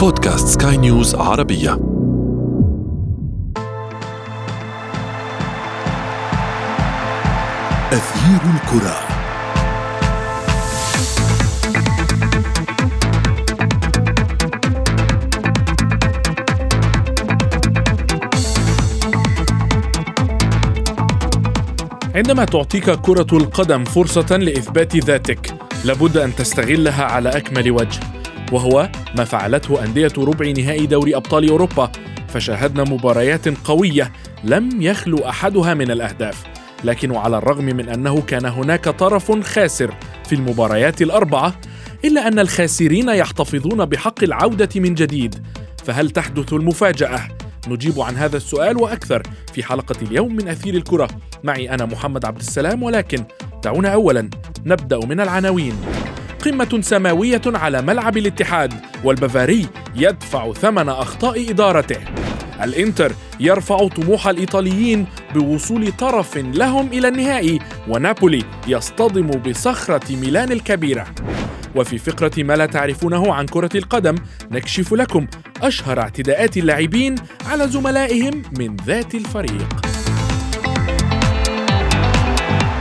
بودكاست سكاي نيوز عربية. أثير الكرة. عندما تعطيك كرة القدم فرصة لإثبات ذاتك لابد أن تستغلها على أكمل وجه. وهو ما فعلته أندية ربع نهائي دوري أبطال أوروبا فشاهدنا مباريات قوية لم يخلو أحدها من الأهداف لكن على الرغم من أنه كان هناك طرف خاسر في المباريات الأربعة إلا أن الخاسرين يحتفظون بحق العودة من جديد فهل تحدث المفاجأة؟ نجيب عن هذا السؤال وأكثر في حلقة اليوم من أثير الكرة معي أنا محمد عبد السلام ولكن دعونا أولا نبدأ من العناوين قمة سماوية على ملعب الاتحاد والبافاري يدفع ثمن أخطاء إدارته. الإنتر يرفع طموح الإيطاليين بوصول طرف لهم إلى النهائي ونابولي يصطدم بصخرة ميلان الكبيرة. وفي فقرة ما لا تعرفونه عن كرة القدم نكشف لكم أشهر اعتداءات اللاعبين على زملائهم من ذات الفريق.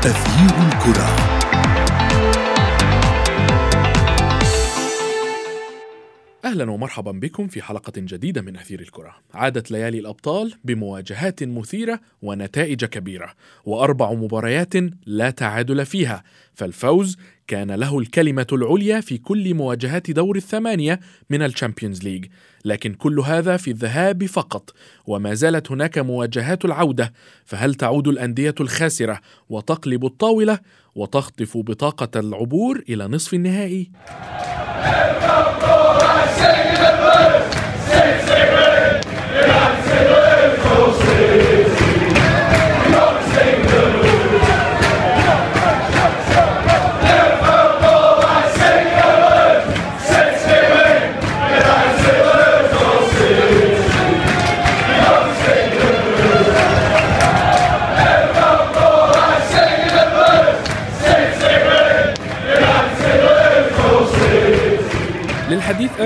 أثير الكرة. أهلا ومرحبا بكم في حلقة جديدة من أثير الكرة. عادت ليالي الأبطال بمواجهات مثيرة ونتائج كبيرة، وأربع مباريات لا تعادل فيها، فالفوز كان له الكلمة العليا في كل مواجهات دور الثمانيه من ال Champions League، لكن كل هذا في الذهاب فقط، وما زالت هناك مواجهات العوده، فهل تعود الانديه الخاسره وتقلب الطاوله وتخطف بطاقه العبور إلى نصف النهائي؟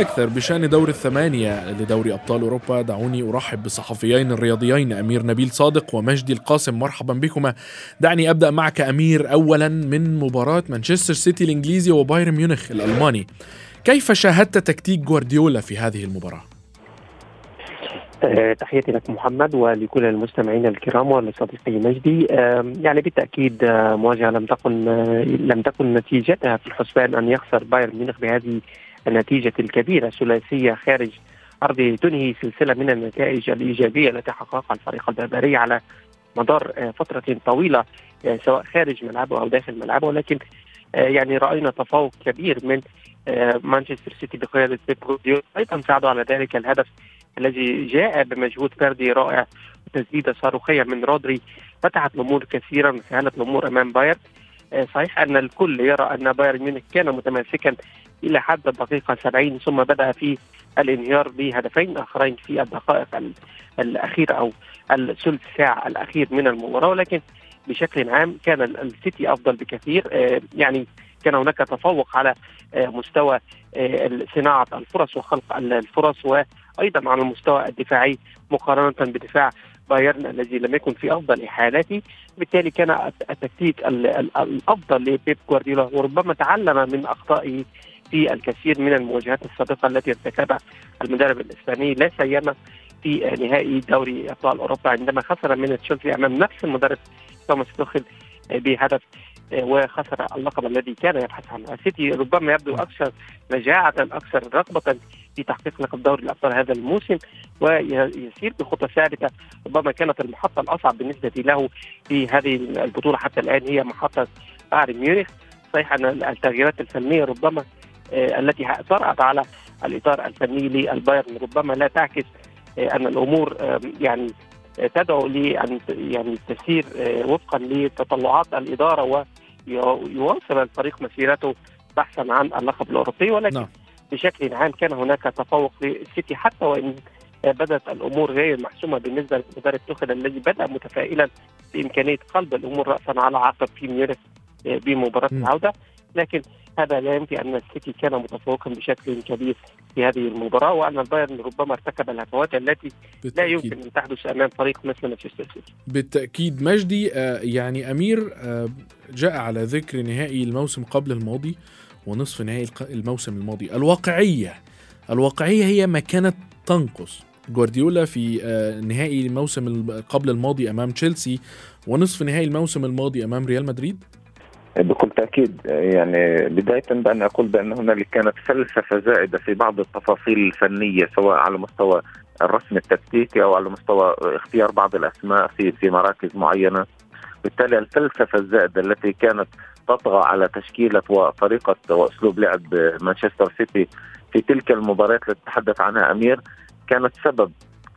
أكثر بشأن دور الثمانية لدوري أبطال أوروبا. دعوني أرحب بالصحفيين الرياضيين أمير نبيل صادق ومجدي القاسم. مرحبا بكما. دعني أبدأ معك أمير أولا من مباراة مانشستر سيتي الإنجليزي وبايرن ميونخ الألماني. كيف شاهدت تكتيك جوارديولا في هذه المباراة؟ أه تحياتي لك محمد ولكل المستمعين الكرام ولصديقي مجدي. يعني بالتأكيد أه مواجهة لم تكن لم تكن نتيجتها في الحسبان أن يخسر بايرن ميونخ بهذه النتيجة الكبيرة ثلاثية خارج أرضه تنهي سلسلة من النتائج الإيجابية التي حققها الفريق البربري على مدار فترة طويلة سواء خارج ملعبه أو داخل ملعبه. ولكن يعني رأينا تفوق كبير من مانشستر سيتي بقيادة بيب جوارديولا. أيضا ساعدوا على ذلك الهدف الذي جاء بمجهود فردي رائع وتسديدة صاروخية من رودري فتحت الأمور كثيرا وسهلت الأمور أمام بايرن. صحيح أن الكل يرى أن بايرن ميونخ كان متماسكا إلى حد الدقيقة 70 ثم بدأ في الانهيار بهدفين آخرين في الدقائق الاخيره أو الثلث ساعة الأخير من المباراة. ولكن بشكل عام كان السيتي أفضل بكثير. يعني كان هناك تفوق على مستوى صناعة الفرص وخلق الفرص وأيضا على المستوى الدفاعي مقارنة بدفاع بايرن الذي لم يكن في أفضل حالاته. بالتالي كان التكتيك الأفضل لبيب جوارديولا وربما تعلم من أخطائه في الكثير من المواجهات السابقة التي ارتكبها المدرب الإسباني لا سيما في نهائي دوري أبطال أوروبا عندما خسر من تشيلسي أمام نفس المدرب توماس توخل بهدف وخسر اللقب الذي كان يبحث عنه. السيتي ربما يبدو أكثر نجاعه أكثر رغبة في تحقيق لقب دوري الأبطال هذا الموسم ويسير بخطى ثابتة. ربما كانت المحطة الأصعب بالنسبة له في هذه البطولة حتى الآن هي محطة بايرن ميونخ. صحيح أن التغييرات الفنية ربما التي طرأت على الإطار الفني للبايرن. ربما لا تعكس أن الأمور يعني تدعو لأن يعني تسير وفقا لتطلعات الإدارة ويواصل الفريق مسيرته بحثا عن اللقب الأوروبي. ولكن نعم. بشكل عام كان هناك تفوق للسيتي حتى وإن بدأت الأمور غير محسومة بالنسبة للمدرب توخل الذي بدأ متفائلا بإمكانية قلب الأمور راسا على عقب في ميونخ بمباراة العودة. لكن هذا لا ينفي أن السيتي كان متفوقا بشكل كبير في هذه المباراة وأن البايرن ربما ارتكب الهفوات التي بالتأكيد. لا يمكن أن تحدث أمام فريق مثل مانشستر سيتي. بالتأكيد مجدي آه يعني أمير آه جاء على ذكر نهائي الموسم قبل الماضي ونصف نهائي الموسم الماضي الواقعية الواقعية هي ما كانت تنقص جوارديولا في آه نهائي الموسم قبل الماضي أمام تشيلسي ونصف نهائي الموسم الماضي أمام ريال مدريد بكل تأكيد يعني بداية بأن أقول بأن هنالك كانت فلسفة زائدة في بعض التفاصيل الفنية سواء على مستوى الرسم التكتيكي أو على مستوى اختيار بعض الأسماء في في مراكز معينة. بالتالي الفلسفة الزائدة التي كانت تطغى على تشكيلة وطريقة وأسلوب لعب مانشستر سيتي في تلك المباريات التي تحدث عنها أمير كانت سبب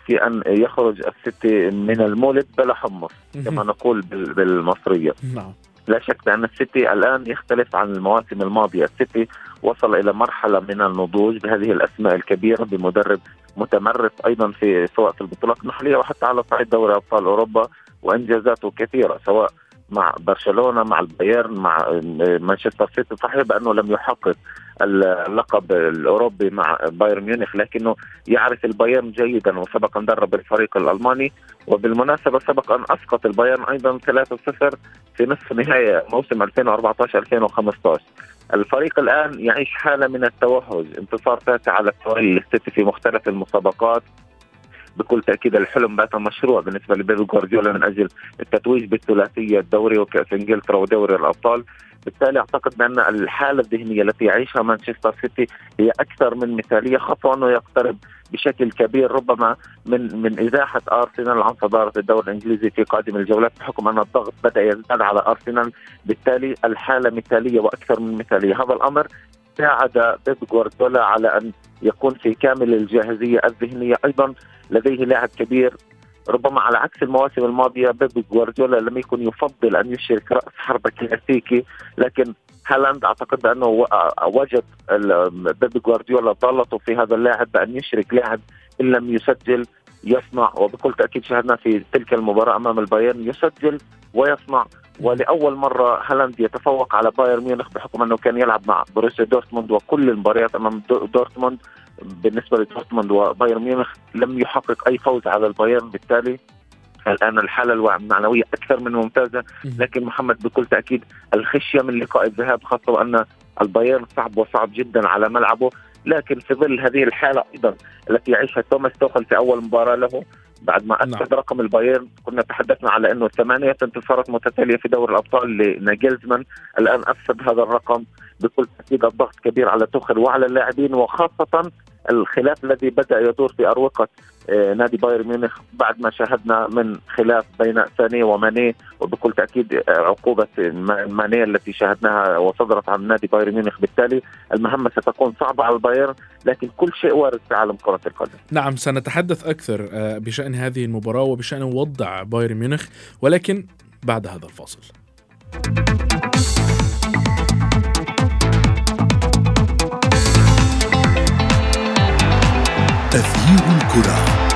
في أن يخرج السيتي من المولد بلا حمص كما نقول بالمصرية. نعم. لا شك بأن السيتي الآن يختلف عن المواسم الماضية، السيتي وصل إلى مرحلة من النضوج بهذه الأسماء الكبيرة بمدرب متمرس أيضا في سواء في البطولات المحلية وحتى على صعيد دوري أبطال أوروبا وإنجازاته كثيرة سواء مع برشلونة مع البايرن مع مانشستر سيتي. صحيح بأنه لم يحقق اللقب الأوروبي مع بايرن ميونخ لكنه يعرف البايرن جيدا وسبق أن درب الفريق الألماني وبالمناسبة سبق أن أسقط البايرن أيضا 3-0 في نصف نهائي موسم 2014 2015 الفريق الآن يعيش حالة من التوهج انتصار تاسع على التوالي للسيتي في مختلف المسابقات. بكل تأكيد الحلم بات مشروع بالنسبة لبيب جوارديولا من أجل التتويج بالثلاثية الدوري وكأس إنجلترا ودوري الأبطال. بالتالي أعتقد بأن الحالة الذهنية التي يعيشها مانشستر سيتي هي أكثر من مثالية خطوه أنه يقترب بشكل كبير ربما من من إزاحة أرسنال عن صدارة الدوري الإنجليزي في قادم الجولات بحكم أن الضغط بدأ يزداد على أرسنال. بالتالي الحالة مثالية وأكثر من مثالية. هذا الأمر ساعد بيب جوارديولا على أن يكون في كامل الجاهزية الذهنية. أيضا لديه لاعب كبير. ربما على عكس المواسم الماضية بيب جوارديولا لم يكن يفضل أن يشرك رأس حربة كلاسيكي لكن هالاند أعتقد بأنه وجد بيب جوارديولا ضالته في هذا اللاعب بأن يشرك لاعب إن لم يسجل يصنع وبكل تأكيد شاهدنا في تلك المباراة أمام البايرن يسجل ويصنع. ولأول مرة هالاند يتفوق على بايرن ميونخ بحكم أنه كان يلعب مع بروسيا دورتموند وكل المباريات أمام دورتموند. بالنسبة لدورتموند وبايرن ميونخ لم يحقق أي فوز على البايرن بالتالي الآن الحالة المعنوية أكثر من ممتازة. لكن محمد بكل تأكيد الخشية من لقاء الذهاب خاصة وان البايرن صعب وصعب جدا على ملعبه. لكن في ظل هذه الحالة أيضا التي يعيشها توماس توخل في أول مباراة له بعد ما اكد نعم. رقم البايرن كنا تحدثنا على إنه ثمانيه انتصارات متتالية في دوري الأبطال لناجلزمان الآن أفسد هذا الرقم بكل تأكيد الضغط كبير على توخل وعلى اللاعبين وخاصة الخلاف الذي بدأ يدور في أروقة آه، نادي بايرن ميونخ بعد ما شاهدنا من خلاف بين ساني وماني وبكل تأكيد آه، عقوبة ماني التي شاهدناها وصدرت عن نادي بايرن ميونخ بالتالي المهمة ستكون صعبة على البايرن لكن كل شيء وارد في عالم كرة القدم. نعم سنتحدث أكثر آه، بشأن هذه المباراة وبشأن وضع بايرن ميونخ ولكن بعد هذا الفاصل. تغيير الكرة.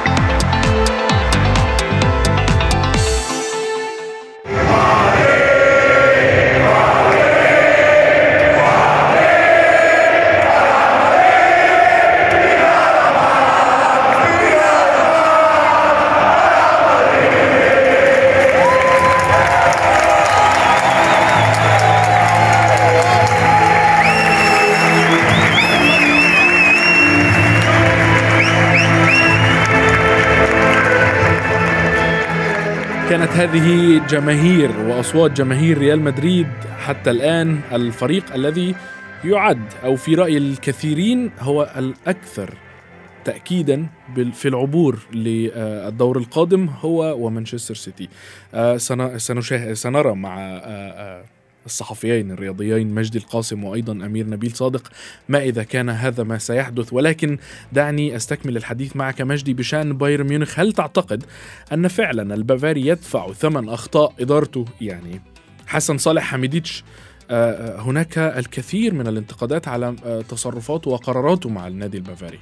كانت هذه جماهير وأصوات جماهير ريال مدريد حتى الآن الفريق الذي يعد أو في رأي الكثيرين هو الأكثر تاكيدا في العبور للدور القادم هو ومانشستر سيتي. آه، سنرى مع آه، آه، الصحفيين الرياضيين مجدي القاسم وأيضا أمير نبيل صادق ما إذا كان هذا ما سيحدث. ولكن دعني أستكمل الحديث معك مجدي بشأن بايرن ميونخ. هل تعتقد أن فعلا البافاري يدفع ثمن أخطاء إدارته؟ يعني حسن صالح حميديتش آه، آه، هناك الكثير من الانتقادات على آه، تصرفاته وقراراته مع النادي البافاري.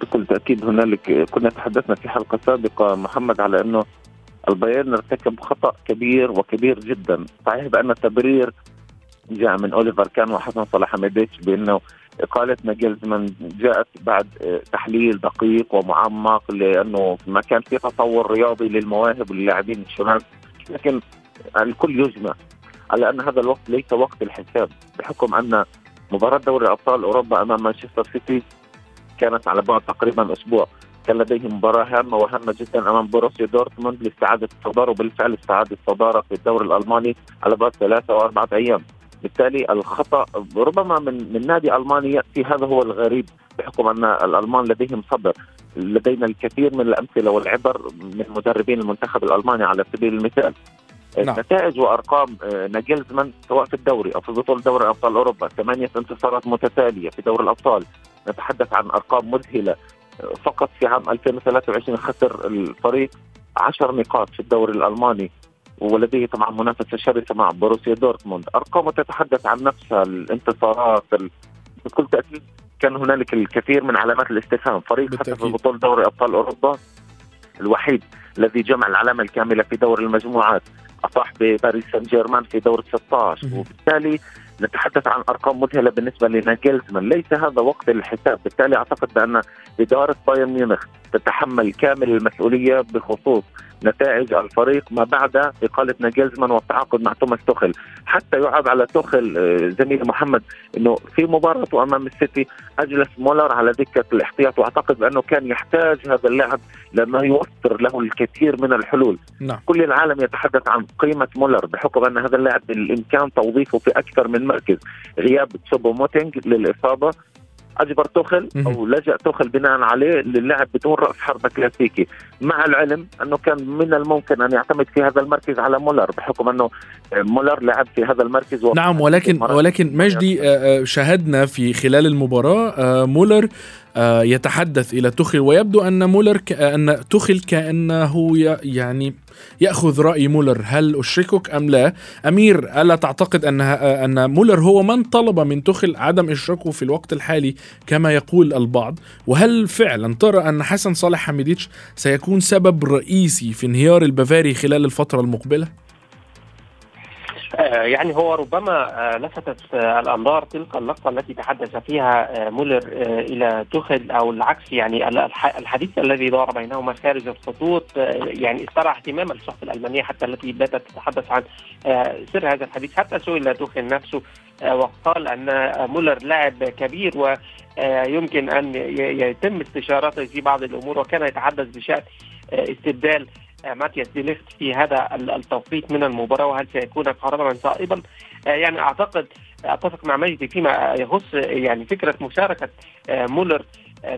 بكل تأكيد هنالك كنا تحدثنا في حلقة سابقة محمد على أنه البايرن ارتكب خطأ كبير وكبير جدا. صحيح بأن تبرير جاء من أوليفر كان وحسن صلاح حميديتش بأنه إقالة ناجلزمان جاءت بعد آه، تحليل دقيق ومعمق لأنه ما كان في تصور رياضي للمواهب واللاعبين الشباب لكن الكل يجمع على أن هذا الوقت ليس وقت الحساب بحكم أن مباراة دوري أبطال أوروبا أمام مانشستر سيتي كانت على بعد تقريبا أسبوع. كان لديهم مباراة هامة وهامة جدا أمام بروسيا دورتموند لاستعادة الصدارة وبالفعل استعادة الصدارة في الدوري الألماني على بعد ثلاثة أو أربعة أيام. بالتالي الخطأ ربما من من نادي ألماني يأتي هذا هو الغريب بحكم أن الألمان لديهم صبر لدينا الكثير من الأمثلة والعبر من مدربين المنتخب الألماني على سبيل المثال. نعم. نتائج وأرقام آه، ناجلزمان سواء في الدوري أو في بطولة دوري أبطال أوروبا ثمانية انتصارات متتالية في دوري الأبطال. نتحدث عن أرقام مذهلة. فقط في عام 2023 خسر الفريق 10 نقاط في الدوري الألماني ولديه طبعا منافسة شرسة مع بروسيا دورتموند، ارقامه تتحدث عن نفسها الانتصارات بكل تأكيد كان هنالك الكثير من علامات الاستفهام، فريق حتى في بطولة دوري أبطال أوروبا الوحيد الذي جمع العلامة الكاملة في دور المجموعات، اطاح بباريس سان جيرمان في دور 16 وبالتالي نتحدث عن أرقام مذهلة بالنسبة لناجلزمان ليس هذا وقت الحساب. بالتالي أعتقد بأن إدارة بايرن ميونخ تتحمل كامل المسؤولية بخصوص نتائج الفريق ما بعد إقالة ناجلزمان والتعاقد مع توماس توخل حتى يعاب على توخل آه، زميلي محمد أنه في مباراته أمام السيتي أجلس مولر على دكة الاحتياط وأعتقد بأنه كان يحتاج هذا اللاعب لما يوفر له الكثير من الحلول. نعم. كل العالم يتحدث عن قيمة مولر بحكم أن هذا اللاعب بالإمكان توظيفه في أكثر من مركز غياب تشوبو موتينج للإصابة. أجبر توخل أو لجأ توخل بناء عليه للعب بدون رأس حربة كلاسيكي. مع العلم أنه كان من الممكن أن يعتمد في هذا المركز على مولر بحكم أنه مولر لعب في هذا المركز نعم ولكن ولكن مجدي آه، آه، شاهدنا في خلال المباراة آه، مولر يتحدث إلى توخل ويبدو أن مولر أن توخل كأنه يعني يأخذ رأي مولر. هل أشركك أم لا؟ أمير ألا تعتقد ان أن مولر هو من طلب من توخل عدم إشراكه في الوقت الحالي كما يقول البعض؟ وهل فعلا ترى أن حسن صالحميديتش سيكون سبب رئيسي في انهيار البافاري خلال الفترة المقبلة؟ آه، يعني هو ربما آه، لفتت آه، الأنظار تلك اللقطة التي تحدث فيها مولر إلى توخل أو العكس يعني الحديث الذي دار بينهما خارج الخطوط يعني استرعى اهتمام الصحف الالمانيه حتى التي باتت تتحدث عن سر هذا الحديث حتى سئل توخل نفسه وقال أن مولر لاعب كبير ويمكن أن يتم استشارته في بعض الأمور وكان يتحدث بشأن استبدال آه، ماتياس دي ليخت في هذا التوقيت من المباراة وهل سيكون قرارا صائبا؟ آه، يعني أعتقد أتفق مع مجدي فيما يخص يعني فكرة مشاركة آه، مولر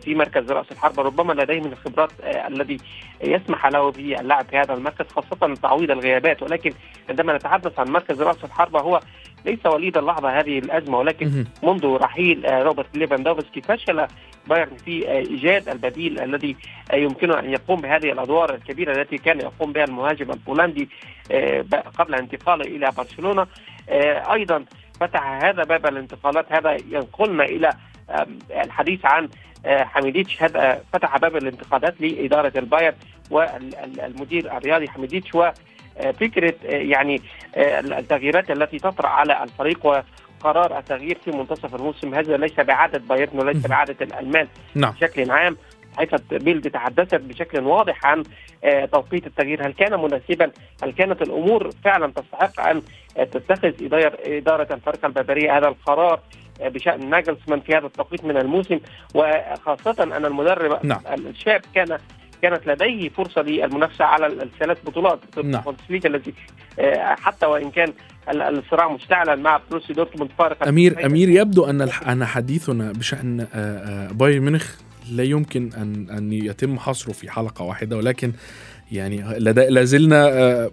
في مركز رأس الحربة. ربما لديه من الخبرات الذي يسمح له باللعب في هذا المركز خاصة تعويض الغيابات. ولكن عندما نتحدث عن مركز رأس الحربة هو ليس وليد اللحظة هذه الأزمة ولكن منذ رحيل روبرت ليفاندوفسكي فشل بايرن في إيجاد البديل الذي يمكنه أن يقوم بهذه الأدوار الكبيرة التي كان يقوم بها المهاجم البولندي آه، قبل انتقاله إلى برشلونة. آه، أيضا فتح هذا باب الانتقالات. هذا ينقلنا إلى الحديث عن آه، حميديتش. هذا فتح باب الانتقادات لإدارة البايرن والمدير الرياضي حميديتش. وفكرة يعني التغييرات التي تطرأ على الفريق قرار التغيير في منتصف الموسم هذا ليس بعادة بايرن وليس بعادة الألمان نعم. بشكل عام حيث بيلد تحدثت بشكل واضح عن آه، توقيت التغيير هل كان مناسبا هل كانت الأمور فعلا تستحق أن تتخذ إدارة الفرقة البافاريه هذا القرار آه، بشأن ناجلسمان في هذا التوقيت من الموسم وخاصة أن المدرب نعم. الشاب كان كانت لديه فرصة للمنافسة على الثلاث بطولات نعم. الذي آه، حتى وإن كان الصراع مشتعلا مع بروسيا دورتموند فارق امير أمير يبدو أن أن حديثنا بشأن آه، آه، بايرن ميونخ لا يمكن ان أن يتم حصره في حلقة واحدة ولكن يعني لازلنا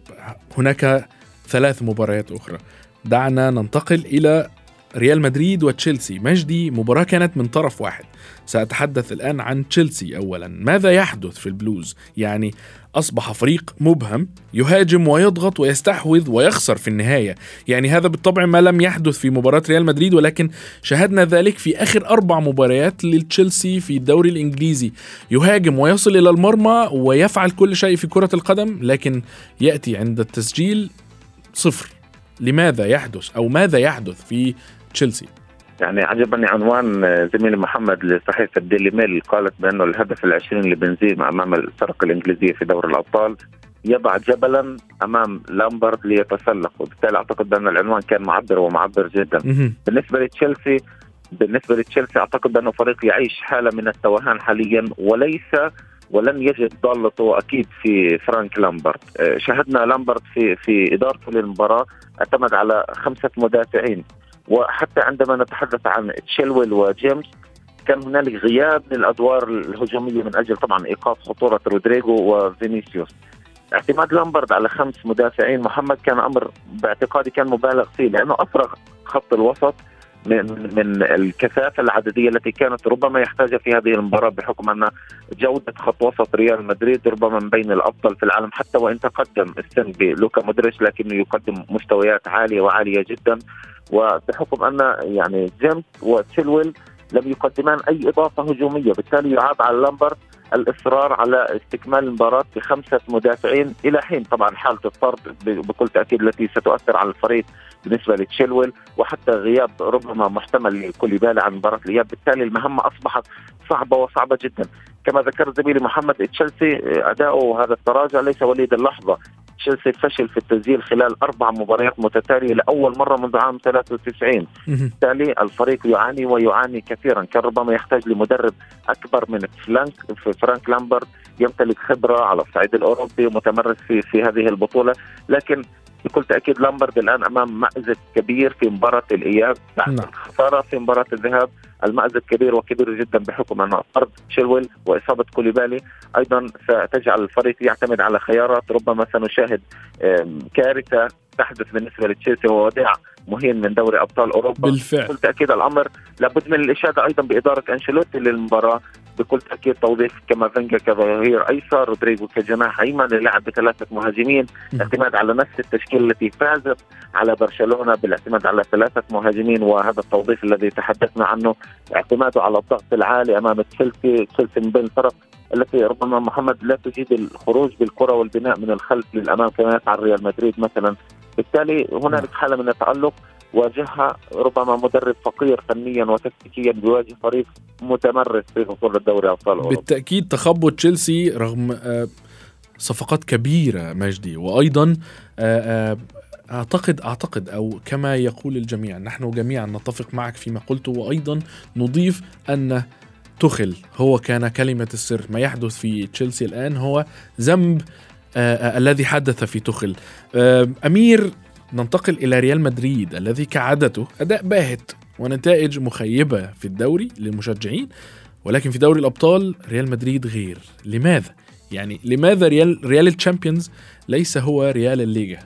هناك ثلاث مباريات أخرى. دعنا ننتقل إلى ريال مدريد وتشيلسي. مجدي مباراة كانت من طرف واحد. سأتحدث الآن عن تشيلسي أولا. ماذا يحدث في البلوز؟ يعني أصبح فريق مبهم يهاجم ويضغط ويستحوذ ويخسر في النهاية. يعني هذا بالطبع ما لم يحدث في مباراة ريال مدريد ولكن شاهدنا ذلك في آخر أربع مباريات للتشيلسي في الدوري الإنجليزي. يهاجم ويصل إلى المرمى ويفعل كل شيء في كرة القدم لكن يأتي عند التسجيل صفر. لماذا يحدث أو ماذا يحدث في تشيلسي. يعني عجبني عنوان زميلي محمد لصحيفة الديلي ميل قالت بأنه الهدف العشرين لبنزيما أمام الفرق الإنجليزية في دوري الأبطال يضع جبلا أمام لامبرد ليتسلق. وبالتالي أعتقد بأن العنوان كان معبر ومعبر جدا. بالنسبة لتشيلسي بالنسبة لتشيلسي أعتقد بأنه فريق يعيش حالة من التوهان حاليا وليس ولن يجد ضالته أكيد في فرانك لامبرد آه، شاهدنا لامبرد في في إدارته للمباراة اعتمد على خمسة مدافعين. وحتى عندما نتحدث عن تشيلويل وجيمس كان هنالك غياب للأدوار الهجومية من أجل طبعا إيقاف خطورة رودريجو وفينيسيوس. اعتماد لامبرد على خمس مدافعين محمد كان أمر باعتقادي كان مبالغ فيه لأنه أفرغ خط الوسط. من الكثافة العددية التي كانت ربما يحتاجها في هذه المباراة بحكم أن جودة خط وسط ريال مدريد ربما من بين الأفضل في العالم حتى وإن تقدم السن بلوكا مودريتش لكنه يقدم مستويات عالية وعالية جدا. وبحكم أن يعني جيمس وتشيلويل لم يقدمان أي إضافة هجومية بالتالي يعاب على لامبرد الإصرار على استكمال المباراة بخمسة مدافعين إلى حين. طبعا حالة الطرد بكل تأكيد التي ستؤثر على الفريق بالنسبة لتشيلويل وحتى غياب ربما محتمل لكوليبالي عن مباراة الإياب. بالتالي المهمة أصبحت صعبة وصعبة جدا. كما ذكر زميلي محمد تشيلسي أداؤه هذا التراجع ليس وليد اللحظة. تشيلسي فشل في التسجيل خلال أربع مباريات متتالية لأول مرة منذ عام 93 بالتالي الفريق يعاني ويعاني كثيرا. كان ربما يحتاج لمدرب أكبر من فلانك في فرانك لامبرد يمتلك خبرة على الصعيد الأوروبي ومتمرس في في هذه البطولة. لكن بكل تأكيد لامبرد الآن أمام مأزق كبير في مباراة الإياب. بعد نعم. الخساره في مباراة الذهاب المأزق كبير وكبير جدا بحكم ان طرد تشيلويل وإصابة كوليبالي. أيضا ستجعل الفريق يعتمد على خيارات ربما سنشاهد كارثة تحدث بالنسبة لتشيلسي ووداع مهين من دوري أبطال أوروبا. بالفعل. بكل تأكيد الأمر لابد من الإشادة أيضا بإدارة أنشيلوتي للمباراة. بكل تأكيد توظيف كامافينجا كظهير أيسر رودريجو كجناح أيمن اللعب بثلاثة مهاجمين. اعتماد على نفس التشكيله التي فازت على برشلونة بالاعتماد على ثلاثة مهاجمين وهذا التوظيف الذي تحدثنا عنه اعتماده على الضغط العالي أمام تشيلسي. تشيلسي من بين الفرق التي ربما محمد لا تجيد الخروج بالكرة والبناء من الخلف للأمام كما يفعل ريال مدريد مثلا. بالتالي هنالك حالة من التألق. واجهها ربما مدرب فقير فنيا وتكتيكيا بيواجه فريق متمرس في بطوله دوري أبطال أوروبا. بالتأكيد تخبط تشيلسي رغم آه، صفقات كبيرة مجدي وأيضا آه، آه، أعتقد أعتقد أو كما يقول الجميع نحن جميعا نتفق معك فيما قلته وأيضا نضيف أن تخل هو كان كلمة السر. ما يحدث في تشيلسي الآن هو ذنب الذي حدث في تخل أمير ننتقل إلى ريال مدريد الذي كعادته أداء باهت ونتائج مخيبة في الدوري للمشجعين ولكن في دوري الأبطال ريال مدريد غير لماذا؟ يعني لماذا ريال ريال الشامبيونز ليس هو ريال الليغا؟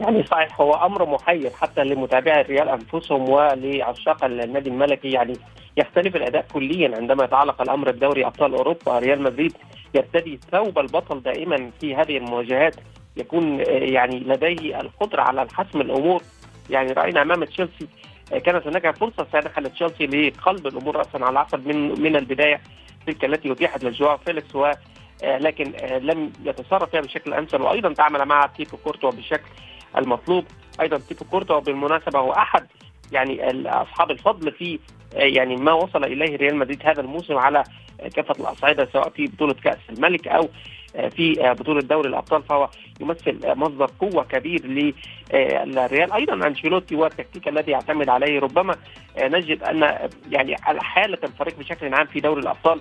يعني صحيح هو أمر محير حتى لمتابعي الريال أنفسهم ولعشاق النادي الملكي يعني يختلف الأداء كليا عندما يتعلق الأمر بدوري أبطال أوروبا ريال مدريد يرتدي ثوب البطل دائما في هذه المواجهات يكون آه، يعني لديه القدرة على الحسم الأمور. يعني رأينا أمام تشيلسي آه، كانت هناك فرصة سانحه لتشيلسي لقلب الأمور راسا على عقب من من البداية تلك التي أتيحت لجواو فيليكس و آه، لكن لم يتصرف فيها بشكل أمثل. وأيضا تعامل مع تيبو كورتوا بالشكل المطلوب. أيضا تيبو كورتوا بالمناسبة هو أحد يعني أصحاب الفضل في يعني ما وصل إليه ريال مدريد هذا الموسم على كافه الاصعده سواء في بطولة كأس الملك أو في بطولة دوري الأبطال فهو يمثل مصدر قوة كبير للريال. أيضا أنشيلوتي والتكتيك الذي يعتمد عليه. ربما نجد أن يعني حالة الفريق بشكل عام في دوري الأبطال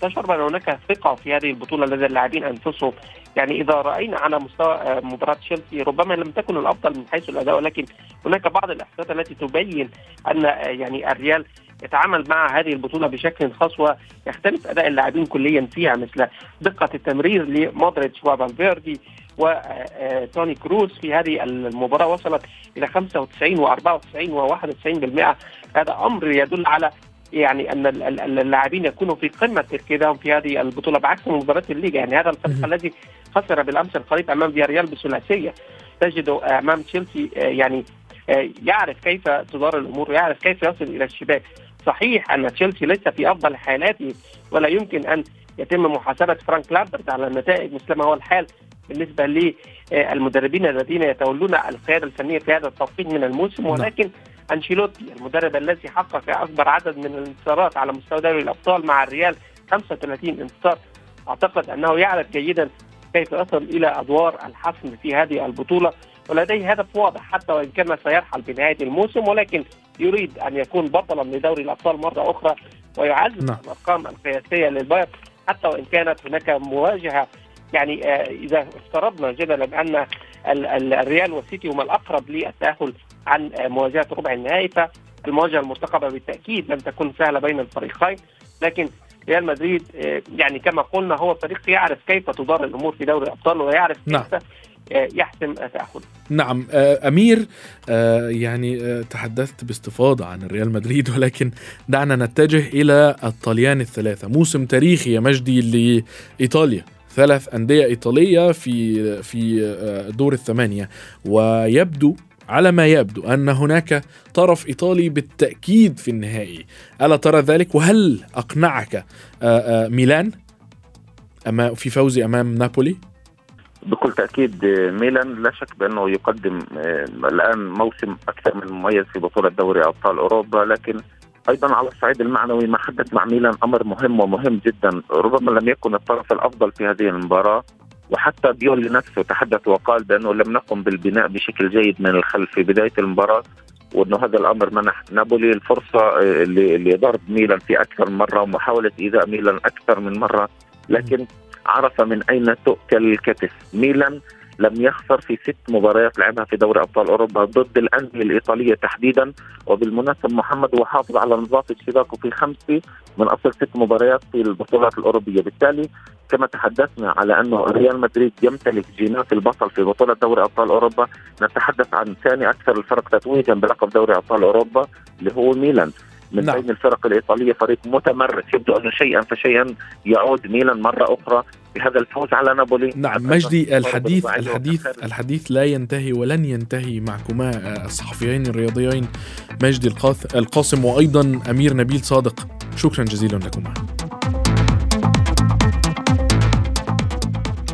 تشعر بأن هناك ثقة في هذه البطولة لدى اللاعبين أنفسهم. يعني إذا رأينا على مستوى مباراة تشيلسي ربما لم تكن الأفضل من حيث الأداء ولكن هناك بعض الاحصائيات التي تبين أن يعني الريال يتعامل مع هذه البطولة بشكل خاص ويختلف أداء اللاعبين كليا فيها مثل دقة التمرير لمودريتش وفالفيردي وتوني كروز في هذه المباراة. وصلت إلى 95 و94 و91% هذا أمر يدل على يعني أن اللاعبين يكونوا في قمة تركيزهم في هذه البطولة بعكس مباراة الليغا. يعني هذا الفريق الذي خسر بالأمس القريب أمام فياريال بثلاثية. تجد أمام تشيلسي يعني يعرف كيف تدار الأمور يعرف كيف يصل إلى الشباك. صحيح أن تشيلسي ليس في أفضل حالاته ولا يمكن أن يتم محاسبة فرانك لامبرد على النتائج مثل ما هو الحال بالنسبة للمدربين الذين يتولون القيادة الفنية في هذا التوقيت من الموسم نعم. ولكن أنشيلوتي المدرب الذي حقق أكبر عدد من الانتصارات على مستوى دوري الأبطال مع الريال 35 انتصار أعتقد أنه يعرف جيدا كيف يصل إلى أدوار الحسم في هذه البطولة ولديه هدف واضح حتى وإن كان سيرحل بنهايه الموسم ولكن يريد أن يكون بطلا لدوري الأبطال مرة أخرى ويعزز نعم. الأرقام القياسية للبايرن حتى وإن كانت هناك مواجهة يعني آه إذا افترضنا جدلا أن الريال والسيتي هما الأقرب للتأهل عن آه مواجهة ربع النهائي فالمواجهة المرتقبة بالتأكيد لن تكون سهلة بين الفريقين لكن ريال مدريد آه يعني كما قلنا هو فريق يعرف كيف تدار الأمور في دوري الأبطال ويعرف نعم. كيف يحسم تاهله. نعم آه، أمير آه، يعني آه، تحدثت باستفاضة عن الريال مدريد ولكن دعنا نتجه إلى الطليان الثلاثة. موسم تاريخي يا مجدي لإيطاليا. ثلاث أندية إيطالية في في دور الثمانية. ويبدو على ما يبدو أن هناك طرف إيطالي بالتأكيد في النهائي. ألا ترى ذلك؟ وهل أقنعك ميلان في فوزي أمام نابولي؟ بكل تأكيد ميلان لا شك بأنه يقدم آه، الآن موسم أكثر من مميز في بطولة دوري أبطال أوروبا لكن أيضا على الصعيد المعنوي ما حدث مع ميلان أمر مهم ومهم جدا. ربما لم يكن الطرف الأفضل في هذه المباراة وحتى بيولي نفسه تحدث وقال بأنه لم نقم بالبناء بشكل جيد من الخلف في بداية المباراة وأنه هذا الأمر منح نابولي الفرصة آه، لضرب ميلان في أكثر من مرة ومحاولة إيذاء ميلان أكثر من مرة لكن عرف من أين تؤكل الكتف. ميلان لم يخسر في ست مباريات لعبها في دوري أبطال أوروبا ضد الأندية الإيطالية تحديدا. وبالمناسبة محمد هو حافظ على نظافة شباكه في خمسه من أصل ست مباريات في البطولات الأوروبية. بالتالي كما تحدثنا على انه ريال مدريد يمتلك جينات البطل في بطولة دوري أبطال أوروبا نتحدث عن ثاني أكثر الفرق تتويجا بلقب دوري أبطال أوروبا اللي هو ميلان. من نعم. بين الفرق الإيطالية فريق متمرس يبدو انه شيئا فشيئا يعود ميلان مرة أخرى بهذا الفوز على نابولي. نعم مجدي الحديث الحديث الحديث لا ينتهي ولن ينتهي معكما آه، الصحفيين الرياضيين مجدي القاسم وأيضا أمير نبيل صادق. شكرا جزيلا لكما.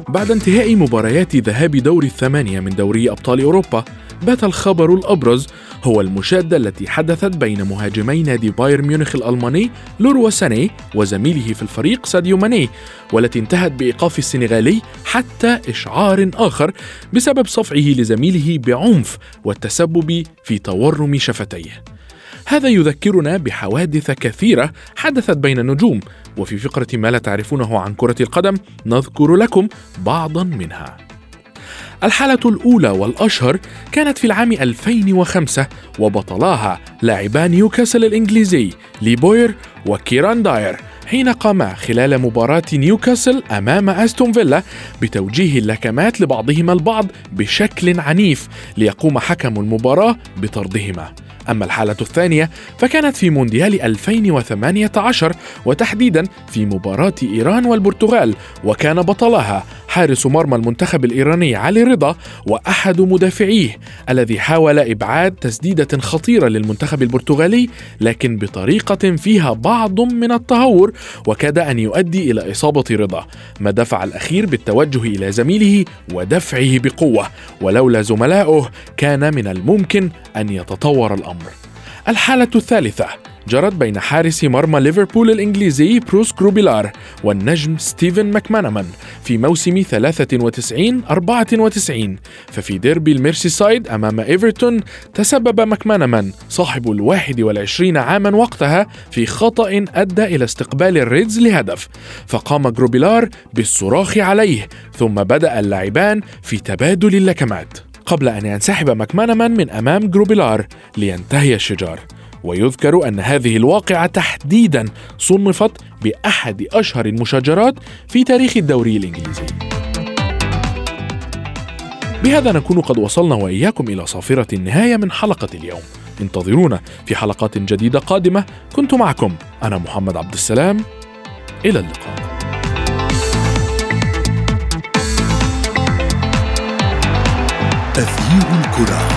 بعد انتهاء مباريات ذهاب دور الثمانية من دوري أبطال أوروبا بات الخبر الأبرز هو المشادة التي حدثت بين مهاجمي نادي باير ميونخ الألماني لوروا ساني وزميله في الفريق ساديو ماني والتي انتهت بإيقاف السنغالي حتى إشعار آخر بسبب صفعه لزميله بعنف والتسبب في تورم شفتيه. هذا يذكرنا بحوادث كثيرة حدثت بين النجوم وفي فقرة ما لا تعرفونه عن كرة القدم نذكر لكم بعضا منها. الحالة الأولى والأشهر كانت في العام 2005 وبطلاها لاعبا نيوكاسل الإنجليزي لي بوير وكيران داير حين قاما خلال مباراة نيوكاسل أمام أستون فيلا بتوجيه اللكمات لبعضهما البعض بشكل عنيف ليقوم حكم المباراة بطردهما. أما الحالة الثانية فكانت في مونديال 2018 وتحديدا في مباراة إيران والبرتغال وكان بطلها حارس مرمى المنتخب الإيراني علي رضا وأحد مدافعيه الذي حاول إبعاد تسديدة خطيرة للمنتخب البرتغالي لكن بطريقة فيها بعض من التهور وكاد أن يؤدي إلى إصابة رضا ما دفع الأخير بالتوجه إلى زميله ودفعه بقوة ولولا زملائه كان من الممكن أن يتطور الأمر. الحالة الثالثة جرت بين حارس مرمى ليفربول الإنجليزي بروس كروبيلار والنجم ستيفن ماكمانامان في موسم 93 94 ففي ديربي الميرسيسايد أمام إيفرتون تسبب ماكمانامان صاحب الواحد والعشرين عاما وقتها في خطأ أدى إلى استقبال الريدز لهدف. فقام جروبيلار بالصراخ عليه ثم بدأ اللاعبان في تبادل اللكمات. قبل أن ينسحب ماكمانامان من أمام جروبيلار لينتهي الشجار. ويذكر أن هذه الواقعة تحديدا صنفت بأحد أشهر المشاجرات في تاريخ الدوري الإنجليزي. بهذا نكون قد وصلنا وإياكم إلى صافرة النهاية من حلقة اليوم. انتظرونا في حلقات جديدة قادمة. كنت معكم أنا محمد عبد السلام. إلى اللقاء. تغيير الكرة.